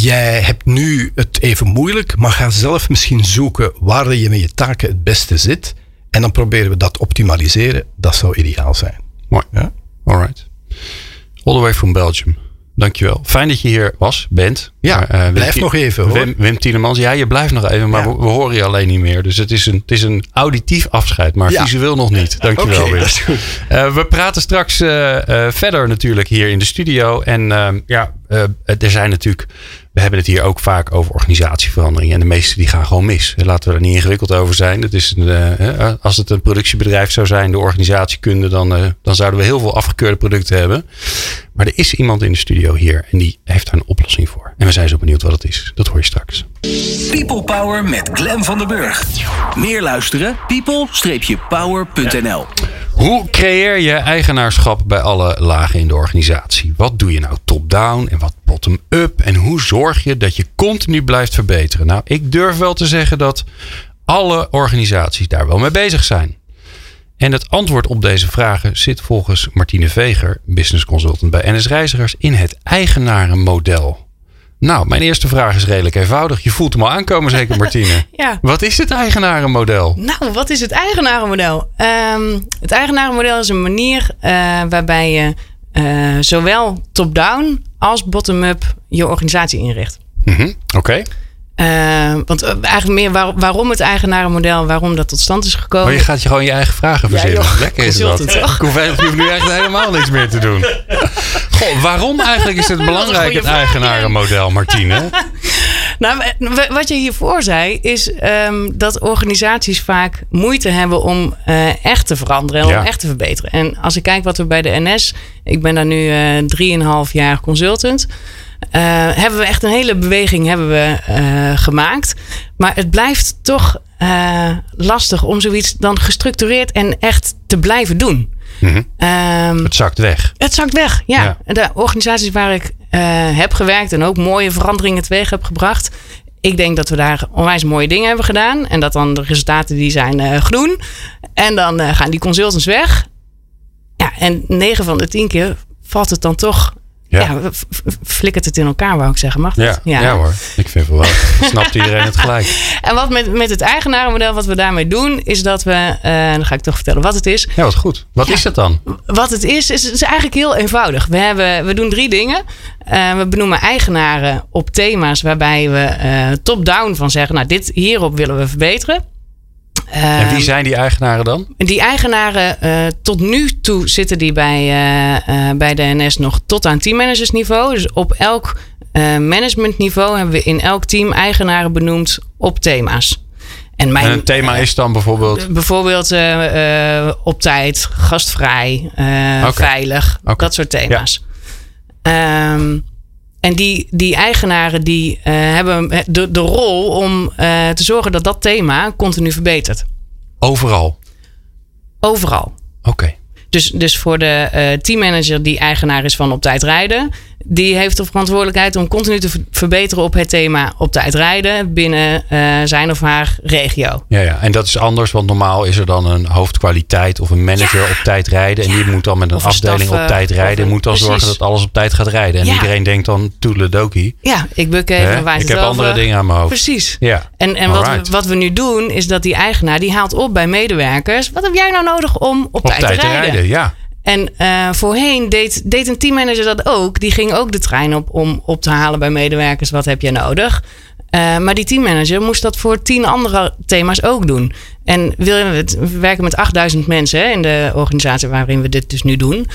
jij hebt nu het even moeilijk, maar ga zelf misschien zoeken waar je met je taken het beste zit. En dan proberen we dat te optimaliseren. Dat zou ideaal zijn. Mooi. Ja? Alright. All the way from Belgium. Dankjewel. Fijn dat je hier was, bent. Ja, Maar, eh, blijf nog even, hoor. Wim, Wim Tielemans, ja, je blijft nog even, maar Ja. we, we horen je alleen niet meer. Dus het is een, het is een auditief afscheid, maar Ja. visueel nog niet. Dankjewel, Oké, Wim. dat is goed. Eh, we praten straks eh, verder natuurlijk hier in de studio. En ehm, ja, er zijn natuurlijk... We hebben het hier ook vaak over organisatieverandering. En de meeste die gaan gewoon mis. Laten we er niet ingewikkeld over zijn. Het is een, eh, als het een productiebedrijf zou zijn, de organisatiekunde... Dan, eh, dan zouden we heel veel afgekeurde producten hebben. Maar er is iemand in de studio hier en die heeft daar een oplossing voor. En we zijn zo benieuwd wat het is. Dat hoor je straks. People Power met Glen van den Burg. Meer luisteren? people-power.nl Hoe creëer je eigenaarschap bij alle lagen in de organisatie? Wat doe je nou top-down en wat bottom-up? En hoe zorg je dat je continu blijft verbeteren? Nou, ik durf wel te zeggen dat alle organisaties daar wel mee bezig zijn. En het antwoord op deze vragen zit volgens Martine Veger, business consultant bij NS Reizigers, in het eigenarenmodel. Nou, mijn eerste vraag is redelijk eenvoudig. Je voelt hem al aankomen, zeker Martine. Ja. Wat is het eigenarenmodel? Nou, wat is het eigenarenmodel? Ehm, het eigenarenmodel is een manier eh, waarbij je eh, zowel top-down als bottom-up je organisatie inricht. Mhm, Oké. Eh, want eh, eigenlijk meer waar- waarom het eigenarenmodel, waarom dat tot stand is gekomen. Maar je gaat je gewoon je eigen vragen verzinnen. Lekker is dat. toch? Ik hoef, hoeft nu echt helemaal niks meer te doen. Goh, waarom eigenlijk is het belangrijk, het eigenarenmodel, Martine? Nou, w- wat je hiervoor zei, is ehm, dat organisaties vaak moeite hebben om eh, echt te veranderen en Ja. om echt te verbeteren. En als ik kijk wat we bij de NS, ik ben daar nu eh drieënhalf jaar consultant. Eh, hebben we echt een hele beweging hebben we, eh, gemaakt. Maar het blijft toch eh, lastig om zoiets dan gestructureerd en echt te blijven doen. Ehm, Het zakt weg. het zakt weg, ja. Ja. De organisaties waar ik heb gewerkt en ook mooie veranderingen teweeg heb gebracht. Ik denk dat we daar onwijs mooie dingen hebben gedaan. En dat dan de resultaten die zijn eh, groen. En dan gaan die consultants weg. Ja, en 9 van de 10 keer valt het dan toch... Ja. Ja, flikkert het in elkaar, wou ik zeggen. Mag dat? Ja, ja. hoor. Ik vind wel. Dan snapt iedereen het gelijk. En wat met, met het eigenarenmodel, wat we daarmee doen, is dat we... eh, dan ga ik toch vertellen wat het is. Ja, wat goed. Wat is het dan? Wat het is, is, is eigenlijk heel eenvoudig. We, hebben, we doen drie dingen. Eh, we benoemen eigenaren op thema's waarbij we eh, top-down van zeggen: Nou, dit hierop willen we verbeteren. En wie Ehm, zijn die eigenaren dan? die eigenaren, eh, tot nu toe zitten die bij, eh, bij de NS nog tot aan teammanagersniveau. Dus op elk managementniveau hebben we in elk team eigenaren benoemd op thema's. En mijn, En het thema is dan bijvoorbeeld... Bijvoorbeeld op tijd, gastvrij, veilig, dat soort thema's. Ehm, en die, die eigenaren die eh, hebben de, de rol om eh, te zorgen dat dat thema continu verbetert. Overal. Overal. Oké. Dus, dus voor de eh, teammanager die eigenaar is van op tijd rijden, die heeft de verantwoordelijkheid om continu te ver- verbeteren op het thema op tijd rijden binnen eh, zijn of haar regio. Ja, ja, en dat is anders, want normaal is er dan een hoofdkwaliteit of een manager op tijd rijden. En die moet dan met een afdeling staf, op eh, tijd rijden. een- moet dan precies. zorgen dat alles op tijd gaat rijden. En Ja. iedereen denkt dan toedeledokie. Ja, ik buk even, wijs Ik heb over. andere dingen aan mijn hoofd. Precies. Ja. En, en wat, we, wat we nu doen, is dat die eigenaar die haalt op bij medewerkers. Wat heb jij nou nodig om op, Op tijd, te rijden? Ja. En eh, voorheen deed, deed een teammanager dat ook. Die ging ook de trein op om op te halen bij medewerkers. Wat heb jij nodig? Eh, maar die teammanager moest dat voor tien andere thema's ook doen. En wil je het, we werken met 8000 mensen hè, in de organisatie waarin we dit dus nu doen.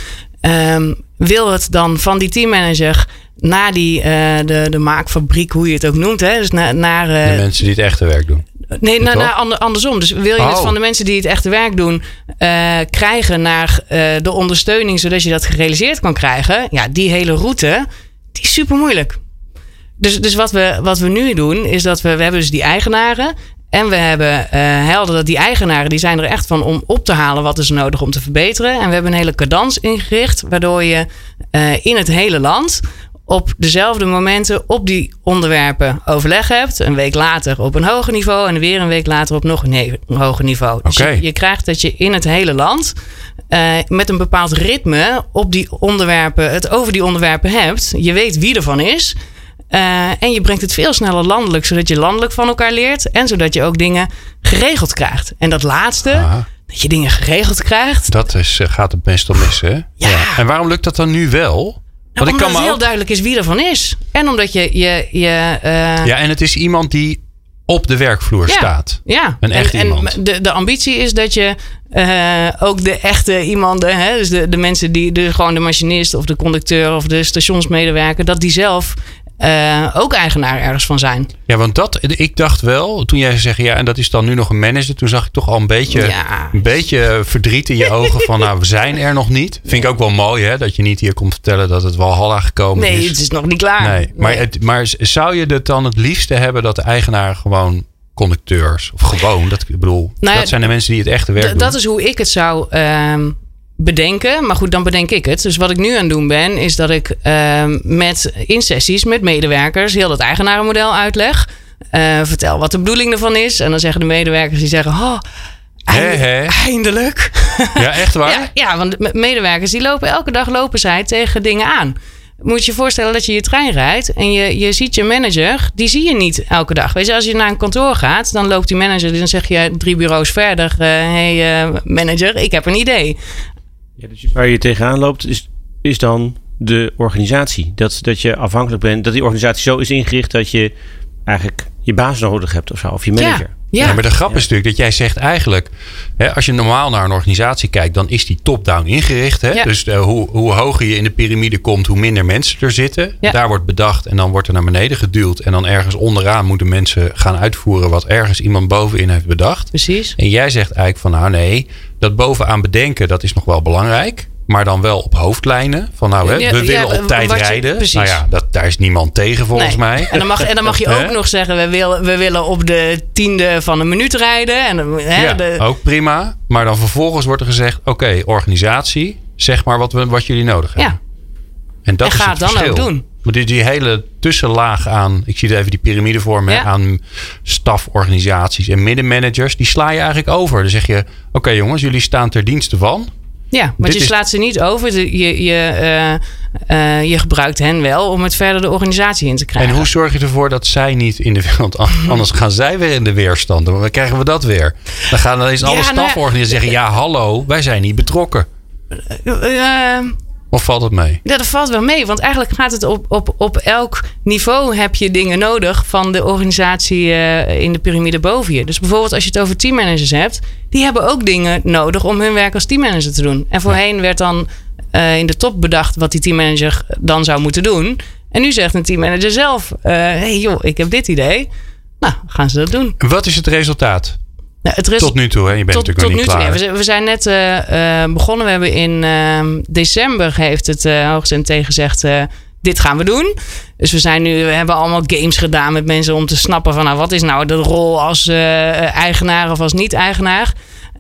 Ehm, wil het dan van die teammanager naar die, eh, de, de maakfabriek, hoe je het ook noemt. Hè? Dus naar, naar De eh, mensen die het echte werk doen. Nee, nou, nou, ander- andersom. Dus wil je het Oh. van de mensen die het echte werk doen eh, krijgen naar eh, de ondersteuning, zodat je dat gerealiseerd kan krijgen? Ja, die hele route, die is super moeilijk. Dus, dus wat, we, wat we nu doen, is dat we, we hebben dus die eigenaren. En we hebben eh, helder dat die eigenaren, die zijn er echt van om op te halen wat is nodig om te verbeteren. En we hebben een hele cadans ingericht, waardoor je in het hele land op dezelfde momenten op die onderwerpen overleg hebt. Een week later op een hoger niveau en weer een week later op nog een, hoger niveau. Dus je, je krijgt dat je in het hele land eh, met een bepaald ritme op die onderwerpen, het over die onderwerpen hebt. Je weet wie ervan is. Eh, en je brengt het veel sneller landelijk, zodat je landelijk van elkaar leert. En zodat je ook dingen geregeld krijgt. En dat laatste, dat je dingen geregeld krijgt. Dat is, eh, gaat het meestal mis, hè? Ja. En waarom lukt dat dan nu wel? Want omdat ik kan het heel ook... duidelijk is wie ervan is. En omdat je... je, je eh, Ja, en het is iemand die op de werkvloer Ja. staat. Ja, Een echt en, iemand. en de, de ambitie is dat je eh, ook de echte iemanden, hè, dus de, de mensen die, de, gewoon de machinist of de conducteur of de stationsmedewerker, dat die zelf eh, ook eigenaar ergens van zijn. Ja, want dat, ik dacht wel, toen jij zegt ja, en dat is dan nu nog een manager, toen zag ik toch al een beetje, Ja. een beetje verdriet in je ogen van, nou, we zijn er nog niet. Vind ik ook wel mooi, hè, dat je niet hier komt vertellen dat het Walhalla gekomen Nee, is. het is nog niet klaar. Nee, maar, Het, maar zou je het dan het liefste hebben dat de eigenaar gewoon conducteurs, of gewoon, dat, ik bedoel, Nou ja, dat zijn de mensen die het echte werk doen. dat is hoe ik het zou ehm, bedenken. Maar goed, dan bedenk ik het. Dus wat ik nu aan het doen ben, is dat ik ehm, met in sessies met medewerkers heel dat eigenarenmodel uitleg. Eh, vertel wat de bedoeling ervan is. En dan zeggen de medewerkers die zeggen: oh, eindelijk. Ja, echt waar? Ja, ja, want me- medewerkers die lopen elke dag lopen zij tegen dingen aan. Moet je je voorstellen dat je je trein rijdt en je, je ziet je manager, die zie je niet elke dag. Weet je, als je naar een kantoor gaat, dan loopt die manager, dan zeg je drie bureaus verder: hé hey, eh, manager, ik heb een idee. Ja, dus waar je tegenaan loopt, is, is dan de organisatie. Dat, dat je afhankelijk bent, dat die organisatie zo is ingericht dat je eigenlijk je baas nodig hebt of zo, of je manager. Ja, Ja, maar de grap is natuurlijk dat jij zegt eigenlijk, hè, als je normaal naar een organisatie kijkt, dan is die top-down ingericht. Hè? Ja. Dus eh, hoe, hoe hoger je in de piramide komt, hoe minder mensen er zitten. Ja. Daar wordt bedacht en dan wordt er naar beneden geduwd. En dan ergens onderaan moeten mensen gaan uitvoeren wat ergens iemand bovenin heeft bedacht. precies. En jij zegt eigenlijk van nou nee, dat bovenaan bedenken, dat is nog wel belangrijk. Maar dan wel op hoofdlijnen. Van nou, hè, we ja, willen op tijd je- rijden. Nou ja, dat, daar is niemand tegen volgens Nee. mij. En dan mag, en dan mag je ook nog zeggen: we willen, we willen op de tiende van een minuut rijden. En, hè, Ja, de, ook prima. Maar dan vervolgens wordt er gezegd: oké, organisatie, zeg maar wat, we, wat jullie nodig hebben. ja. En dat En is ga het het dan verschil. ook doen. Maar die, die hele tussenlaag aan, ik zie het even die piramidevorm, hè, Ja. aan staforganisaties en middenmanagers, die sla je eigenlijk over. Dan zeg je: oké jongens, jullie staan ter dienste van. Ja, want Dit je is- slaat ze niet over. Je, je, eh, eh, je gebruikt hen wel om het verder de organisatie in te krijgen. En hoe zorg je ervoor dat zij niet in de wereld, anders gaan zij weer in de weerstand. Dan krijgen we dat weer. Dan gaan ineens alle Ja, nou ja. staforganisaties zeggen: ja, hallo, wij zijn niet betrokken. Eh, Of valt het mee? ja, dat valt wel mee. Want eigenlijk gaat het op, op, op elk niveau heb je dingen nodig van de organisatie eh, in de piramide boven je. Dus bijvoorbeeld als je het over teammanagers hebt, die hebben ook dingen nodig om hun werk als teammanager te doen. En voorheen werd dan eh, in de top bedacht wat die teammanager dan zou moeten doen. En nu zegt een teammanager zelf: hé hey joh, ik heb dit idee. Nou, gaan ze dat doen. Wat is het resultaat? Nou, het Tot nu toe, hè? Je bent tot, natuurlijk tot nog nu niet toe. klaar. ja. we, zijn, we zijn net eh, eh, begonnen. We hebben in ehm, december heeft het uh, hoogst en gezegd. eh, dit gaan we doen. Dus we zijn nu, we hebben allemaal games gedaan met mensen om te snappen van nou, wat is nou de rol als eh, eigenaar of als niet-eigenaar.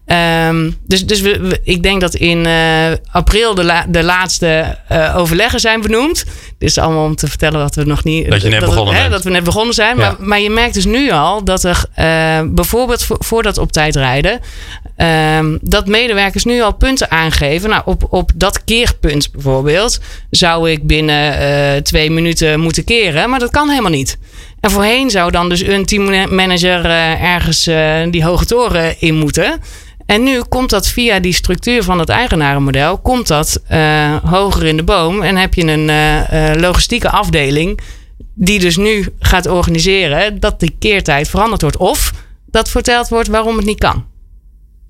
Ehm, dus dus we, we- ik denk dat in eh, april de, la- de laatste eh, overleggen zijn benoemd. Dit is allemaal om te vertellen wat we nog niet. Dat je net we- begonnen hè, bent. Dat we net begonnen zijn. Ja. Maar, maar je merkt dus nu al dat er eh, bijvoorbeeld voor, voor dat op tijd rijden. ehm, dat medewerkers nu al punten aangeven. Nou, op, op dat keerpunt bijvoorbeeld zou ik binnen twee minuten moeten keren. Maar dat kan helemaal niet. En voorheen zou dan dus een teammanager eh, ergens eh, die hoge toren in moeten. En nu komt dat via die structuur van het eigenarenmodel, komt dat eh, hoger in de boom. En heb je een logistieke afdeling die dus nu gaat organiseren dat die keertijd veranderd wordt. Of dat verteld wordt waarom het niet kan.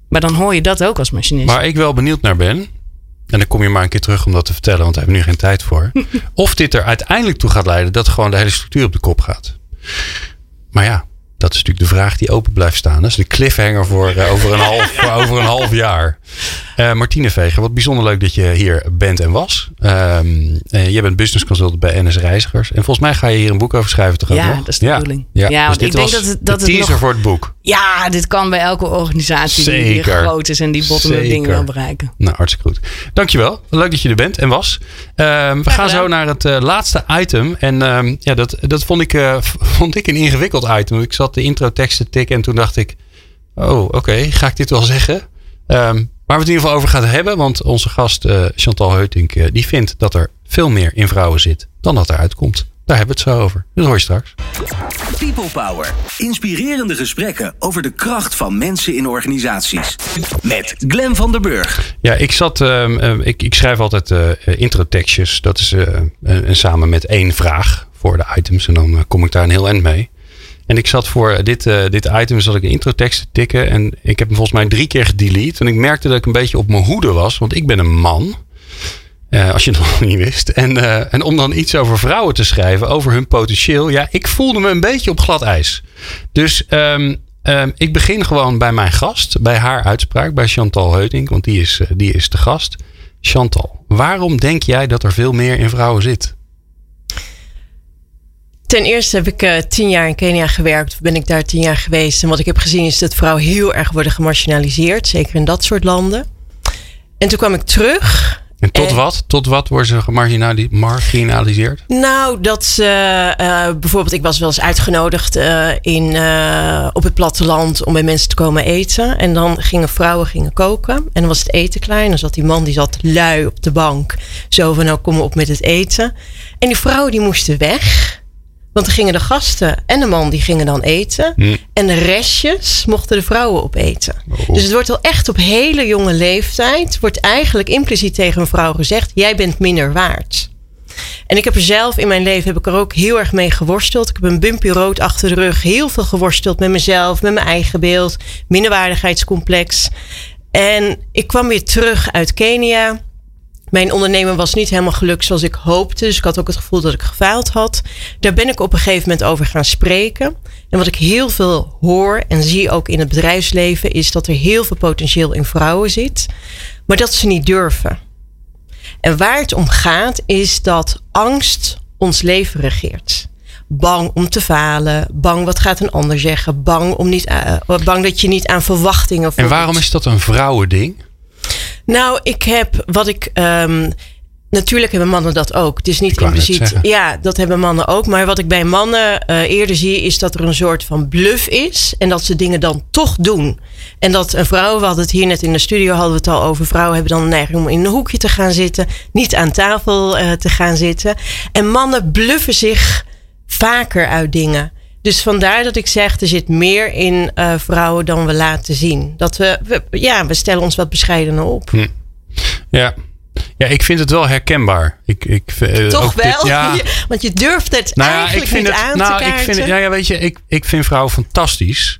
Maar dan hoor je dat ook als machinist. Waar ik wel benieuwd naar ben. en dan kom je maar een keer terug om dat te vertellen, want daar hebben we nu geen tijd voor. of dit er uiteindelijk toe gaat leiden dat gewoon de hele structuur op de kop gaat. Maar ja, dat is natuurlijk de vraag die open blijft staan. Dat is de cliffhanger voor, uh, over, een half, voor over een half jaar. Uh, Martine Veger, wat bijzonder leuk dat je hier bent en was. Um, uh, je bent business consultant bij NS Reizigers. En volgens mij ga je hier een boek over schrijven. Toch ja, dat is de ja. bedoeling. Ja, ja dus dit ik denk dat het, dat de teaser het nog, voor het boek. Ja, dit kan bij elke organisatie Zeker. die groot is en die bottom-up dingen wil bereiken. Nou, hartstikke goed. Dankjewel. Leuk dat je er bent en was. Um, we gaan zo naar het laatste item. En um, ja, dat, dat vond, ik, vond ik een ingewikkeld item. Ik zat de intro tekst te tikken en toen dacht ik... Oh, oké, okay, ga ik dit wel zeggen? Um, Waar we het in ieder geval over gaan hebben. Want onze gast uh, Chantal Heutink uh, die vindt dat er veel meer in vrouwen zit dan dat eruit komt. Daar hebben we het zo over. Dat hoor je straks. People Power. Inspirerende gesprekken over de kracht van mensen in organisaties. Met Glen van der Burg. Ja, ik zat. Uh, ik, ik, schrijf altijd uh, introtekstjes. Dat is samen met één vraag voor de items. En dan kom ik daar een heel eind mee. En ik zat voor dit, uh, dit item, zat ik een introtekst te tikken. En ik heb hem volgens mij drie keer gedelete. En ik merkte dat ik een beetje op mijn hoede was. Want ik ben een man. Uh, als je het nog niet wist. En, en om dan iets over vrouwen te schrijven, over hun potentieel. Ja, ik voelde me een beetje op glad ijs. Dus um, um, ik begin gewoon bij mijn gast. Bij haar uitspraak, bij Chantal Heutink. Want die is, die is de gast. Chantal, waarom denk jij dat er veel meer in vrouwen zit? Ten eerste heb ik uh, tien jaar in Kenia gewerkt. Ben ik daar tien jaar geweest. En wat ik heb gezien is dat vrouwen heel erg worden gemarginaliseerd. Zeker in dat soort landen. En toen kwam ik terug. En tot wat? Tot wat worden ze gemarginaliseerd? Nou, dat ze uh, bijvoorbeeld, ik was wel eens uitgenodigd uh, in, op het platteland om bij mensen te komen eten. En dan gingen vrouwen gingen koken. En dan was het eten klaar. En dan zat die man die zat lui op de bank. Zo van, nou kom op met het eten. En die vrouwen die moesten weg. Want gingen de gasten en de man die gingen dan eten. Hm. En de restjes mochten de vrouwen opeten. Oh. Dus het wordt al echt op hele jonge leeftijd... wordt eigenlijk impliciet tegen een vrouw gezegd... jij bent minder waard. En ik heb er zelf in mijn leven heb ik er ook heel erg mee geworsteld. Ik heb een bumpy rood achter de rug. Heel veel geworsteld met mezelf, met mijn eigen beeld. Minderwaardigheidscomplex. En ik kwam weer terug uit Kenia mijn ondernemen was niet helemaal gelukt zoals ik hoopte. Dus ik had ook het gevoel dat ik gefaald had. Daar ben ik op een gegeven moment over gaan spreken. En wat ik heel veel hoor en zie ook in het bedrijfsleven, is dat er heel veel potentieel in vrouwen zit, maar dat ze niet durven. En waar het om gaat, is dat angst ons leven regeert. Bang om te falen, bang wat gaat een ander zeggen, bang, om niet, uh, bang dat je niet aan verwachtingen. En waarom is dat een vrouwending? Nou, ik heb wat ik. Um, Natuurlijk hebben mannen dat ook. Het is niet impliciet. Ja, dat hebben mannen ook. Maar wat ik bij mannen uh, eerder zie, is dat er een soort van bluff is. En dat ze dingen dan toch doen. En dat een vrouw, we hadden het hier net in de studio, hadden we het al over. Vrouwen hebben dan een neiging om in een hoekje te gaan zitten. Niet aan tafel uh, te gaan zitten. En mannen bluffen zich vaker uit dingen. Dus vandaar dat ik zeg, er zit meer in uh, vrouwen dan we laten zien. Dat we, we, ja, we stellen ons wat bescheidener op. Hm. Ja. Ja, ik vind het wel herkenbaar. Ik, ik, uh, Toch wel? Dit, ja. Want je durft het nou eigenlijk ik vind niet het, aan nou, te kaarten. Ik vind, ja, ja, weet je, ik, ik vind vrouwen fantastisch.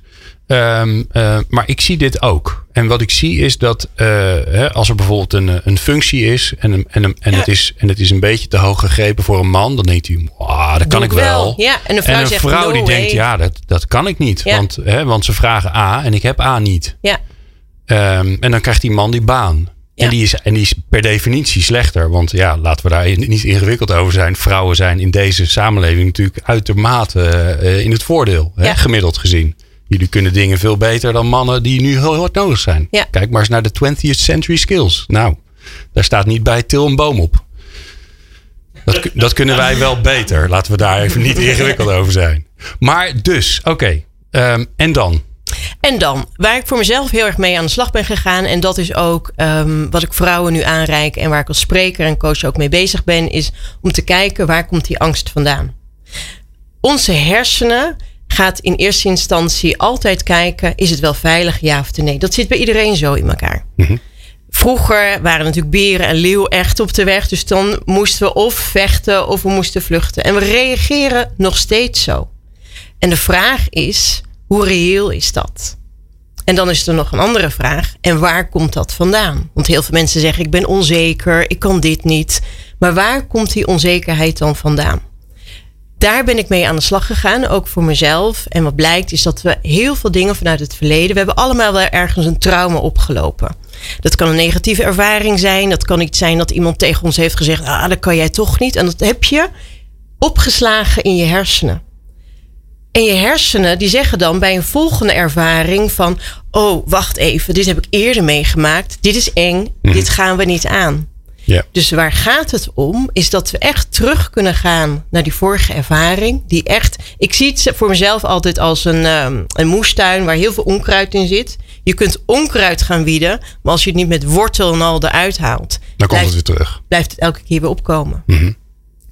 Um, uh, maar ik zie dit ook. En wat ik zie is dat uh, hè, als er bijvoorbeeld een, een functie is en, en, en, het is en het is een beetje te hoog gegrepen voor een man, dan denkt hij, wow, dat kan ik wel. Ja, en een vrouw, en een zegt, vrouw die denkt, ja, dat, dat kan ik niet. Ja. Want, hè, want ze vragen A en ik heb A niet. Ja. Um, en dan krijgt die man die baan. Ja. En, die is, en die is per definitie slechter. Want ja, laten we daar niet ingewikkeld over zijn. Vrouwen zijn in deze samenleving natuurlijk uitermate uh, in het voordeel, hè, gemiddeld gezien. Jullie kunnen dingen veel beter dan mannen die nu heel hard nodig zijn. Ja. Kijk maar eens naar de 20th century skills. Nou, daar staat niet bij til een boom op. Dat, dat kunnen wij wel beter. Laten we daar even niet ingewikkeld over zijn. Maar dus, oké. Okay. Um, en dan? En dan, waar ik voor mezelf heel erg mee aan de slag ben gegaan, en dat is ook um, wat ik vrouwen nu aanreik en waar ik als spreker en coach ook mee bezig ben, is om te kijken waar komt die angst vandaan. Onze hersenen gaat in eerste instantie altijd kijken: is het wel veilig, ja of nee? Dat zit bij iedereen zo in elkaar. Mm Vroeger waren natuurlijk beren en leeuw echt op de weg. Dus dan moesten we of vechten of we moesten vluchten. En we reageren nog steeds zo. En de vraag is: hoe reëel is dat? En dan is er nog een andere vraag. En waar komt dat vandaan? Want heel veel mensen zeggen: ik ben onzeker, ik kan dit niet. Maar waar komt die onzekerheid dan vandaan? Daar ben ik mee aan de slag gegaan, ook voor mezelf. En wat blijkt is dat we heel veel dingen vanuit het verleden. We hebben allemaal wel ergens een trauma opgelopen. Dat kan een negatieve ervaring zijn. Dat kan iets zijn dat iemand tegen ons heeft gezegd: ah, dat kan jij toch niet. En dat heb je opgeslagen in je hersenen. En je hersenen die zeggen dan bij een volgende ervaring van... oh, wacht even, dit heb ik eerder meegemaakt. Dit is eng, Mhm. dit gaan we niet aan. Ja. Dus waar gaat het om, is dat we echt terug kunnen gaan naar die vorige ervaring. Die echt, ik zie het voor mezelf altijd als een, ehm, een moestuin waar heel veel onkruid in zit. Je kunt onkruid gaan wieden, maar als je het niet met wortel en al eruit haalt, Dan komt het weer terug. blijft het elke keer weer opkomen. Mhm.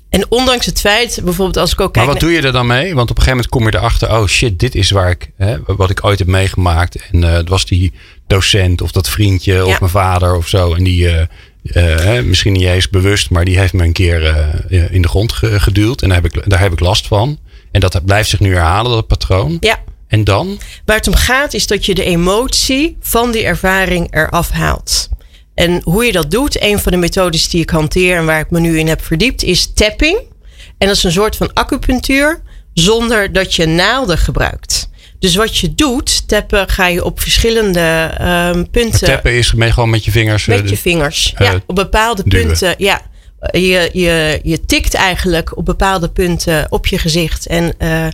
En ondanks het feit, bijvoorbeeld als ik ook Maar kijk wat doe je er dan mee? Want op een gegeven moment kom je erachter, oh shit, dit is waar ik, hè, wat ik ooit heb meegemaakt. En eh, het was die docent of dat vriendje of mijn vader of zo. En die, eh, eh, misschien niet eens bewust, maar die heeft me een keer eh, in de grond ge- geduwd. En daar heb, ik, daar heb ik last van. En dat blijft zich nu herhalen, dat patroon. Ja, En dan? Waar het om gaat is dat je de emotie van die ervaring eraf haalt. En hoe je dat doet, een van de methodes die ik hanteer en waar ik me nu in heb verdiept, is tapping. En dat is een soort van acupunctuur zonder dat je naalden gebruikt. Dus wat je doet, tappen ga je op verschillende ehm, punten. Tappen is mee gewoon met je vingers. eh, Met je de- vingers. eh, ja, op bepaalde duwen. punten. Ja, je, je, je tikt eigenlijk op bepaalde punten op je gezicht en eh,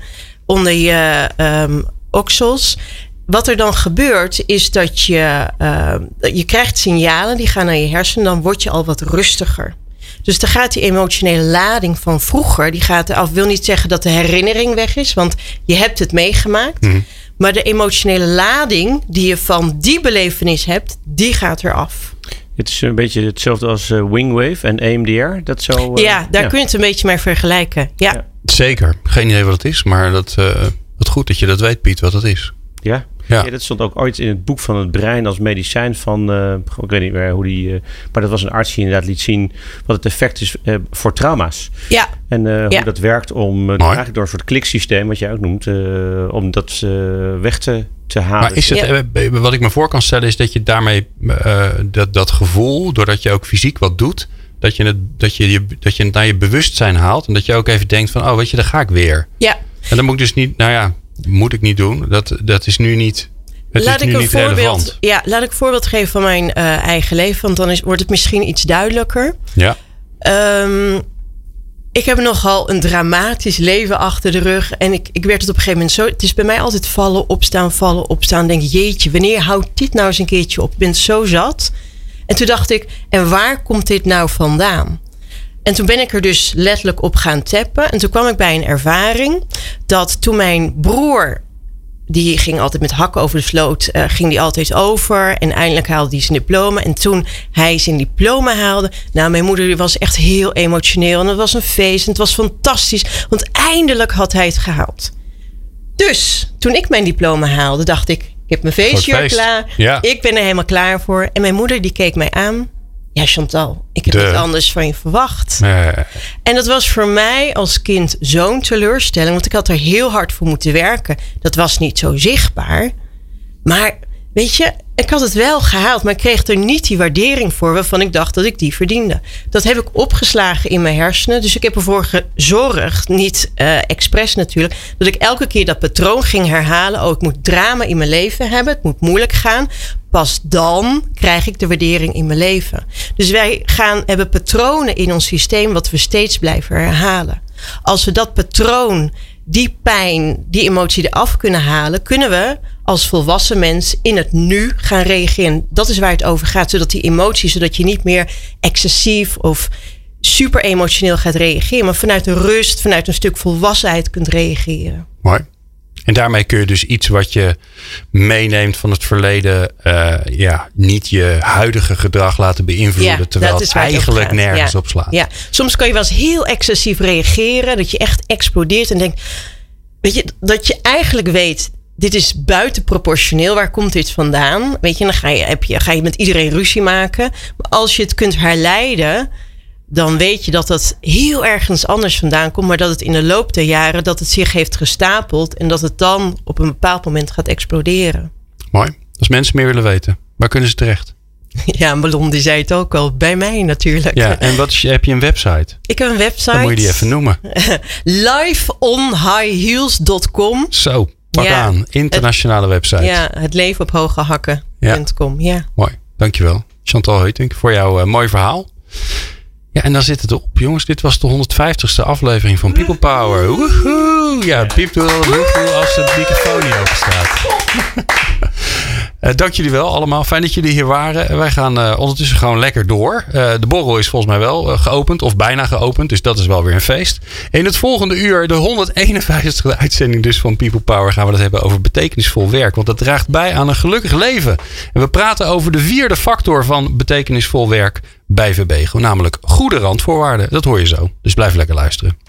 onder je ehm oksels. Wat er dan gebeurt, is dat je, ehm, je krijgt signalen die gaan naar je hersenen. Dan word je al wat rustiger. Dus dan gaat die emotionele lading van vroeger, die gaat eraf. Wil niet zeggen dat de herinnering weg is, want je hebt het meegemaakt. Mhm. Maar de emotionele lading die je van die belevenis hebt, die gaat eraf. Het is een beetje hetzelfde als eh, Wingwave en EMDR. Dat zo, eh, ja, daar kun je het een beetje mee vergelijken. Ja, Ja. Zeker. Geen idee wat het is, maar dat, eh, wat goed dat je dat weet, Piet, wat het is. Ja. Ja. Ja. dat stond ook ooit in het boek van het brein als medicijn van, eh, ik weet niet meer hoe die, eh, maar dat was een arts die inderdaad liet zien wat het effect is eh, voor trauma's. ja, En eh, Ja. hoe dat werkt om, eigenlijk door een soort kliksysteem, wat jij ook noemt, eh, om dat weg te, te halen. Maar is het, Ja. wat ik me voor kan stellen, is dat je daarmee eh, dat, dat gevoel, doordat je ook fysiek wat doet, dat je, het, dat, je, je, dat je het naar je bewustzijn haalt. En dat je ook even denkt van, oh weet je, daar ga ik weer. ja. En dan moet ik dus niet, nou ja, moet ik niet doen. Dat, dat is nu niet, het laat is ik een niet voorbeeld, relevant. ja, laat ik een voorbeeld geven van mijn eh, eigen leven, want dan is, wordt het misschien iets duidelijker. Ja, Ehm, ik heb nogal een dramatisch leven achter de rug. En ik, ik werd het op een gegeven moment zo. Het is bij mij altijd vallen, opstaan, vallen, opstaan. Denk, jeetje, wanneer houdt dit nou eens een keertje op? Ik ben zo zat. En toen dacht ik, en waar komt dit nou vandaan? En toen ben ik er dus letterlijk op gaan tappen. En toen kwam ik bij een ervaring dat toen mijn broer die ging altijd met hakken over de sloot, eh, ging die altijd over. En eindelijk haalde hij zijn diploma. En toen hij zijn diploma haalde, nou, mijn moeder die was echt heel emotioneel. En het was een feest en het was fantastisch, want eindelijk had hij het gehaald. Dus toen ik mijn diploma haalde, dacht ik, ik heb mijn feestje feest. klaar. Ja. Ik ben er helemaal klaar voor. En mijn moeder die keek mij aan. Ja, Chantal, ik heb het anders van je verwacht. En dat was voor mij als kind zo'n teleurstelling. Want ik had er heel hard voor moeten werken. Dat was niet zo zichtbaar. Maar weet je, ik had het wel gehaald. Maar ik kreeg er niet die waardering voor waarvan ik dacht dat ik die verdiende. Dat heb ik opgeslagen in mijn hersenen. Dus ik heb ervoor gezorgd, niet eh expres natuurlijk, dat ik elke keer dat patroon ging herhalen. Oh, ik moet drama in mijn leven hebben. Het moet moeilijk gaan. Pas dan krijg ik de waardering in mijn leven. Dus wij gaan, hebben patronen in ons systeem wat we steeds blijven herhalen. Als we dat patroon, die pijn, die emotie eraf kunnen halen, kunnen we als volwassen mens in het nu gaan reageren. Dat is waar het over gaat. Zodat die emotie, zodat je niet meer excessief of super emotioneel gaat reageren. Maar vanuit de rust, vanuit een stuk volwassenheid kunt reageren. mooi. En daarmee kun je dus iets wat je meeneemt van het verleden, eh, ja, niet je huidige gedrag laten beïnvloeden. terwijl het eigenlijk nergens Ja. op slaat. Ja, soms kan je wel eens heel excessief reageren. Dat je echt explodeert en denkt... Weet je, dat je eigenlijk weet... Dit is buitenproportioneel. Waar komt dit vandaan? Weet je, dan ga je, heb je, ga je met iedereen ruzie maken. Maar als je het kunt herleiden... dan weet je dat dat heel ergens anders vandaan komt. Maar dat het in de loop der jaren... dat het zich heeft gestapeld... en dat het dan op een bepaald moment gaat exploderen. Mooi. Als mensen meer willen weten, waar kunnen ze terecht? Ja, Ballon die zei het ook al. Bij mij natuurlijk. Ja, en wat is, heb je een website? Ik heb een website. Dan moet je die even noemen. liveonhighheels.com. Zo, pak Ja. aan. Internationale website. Ja, het leven op hoge hakken.com. Ja. Mooi, dankjewel. Chantal Heutink voor jouw eh, mooi verhaal. Ja, en dan zit het erop, jongens. Dit was de 150ste aflevering van People Power. Woehoe! Ja, Piep doet al een woehoe als de microfoon niet open staat. Eh, dank jullie wel allemaal. Fijn dat jullie hier waren. Wij gaan eh, ondertussen gewoon lekker door. Eh, de borrel is volgens mij wel geopend of bijna geopend. Dus dat is wel weer een feest. In het volgende uur, de 151ste uitzending dus van People Power... gaan we het hebben over betekenisvol werk. Want dat draagt bij aan een gelukkig leven. En we praten over de vierde factor van betekenisvol werk bij Verbego. Namelijk goede randvoorwaarden. Dat hoor je zo. Dus blijf lekker luisteren.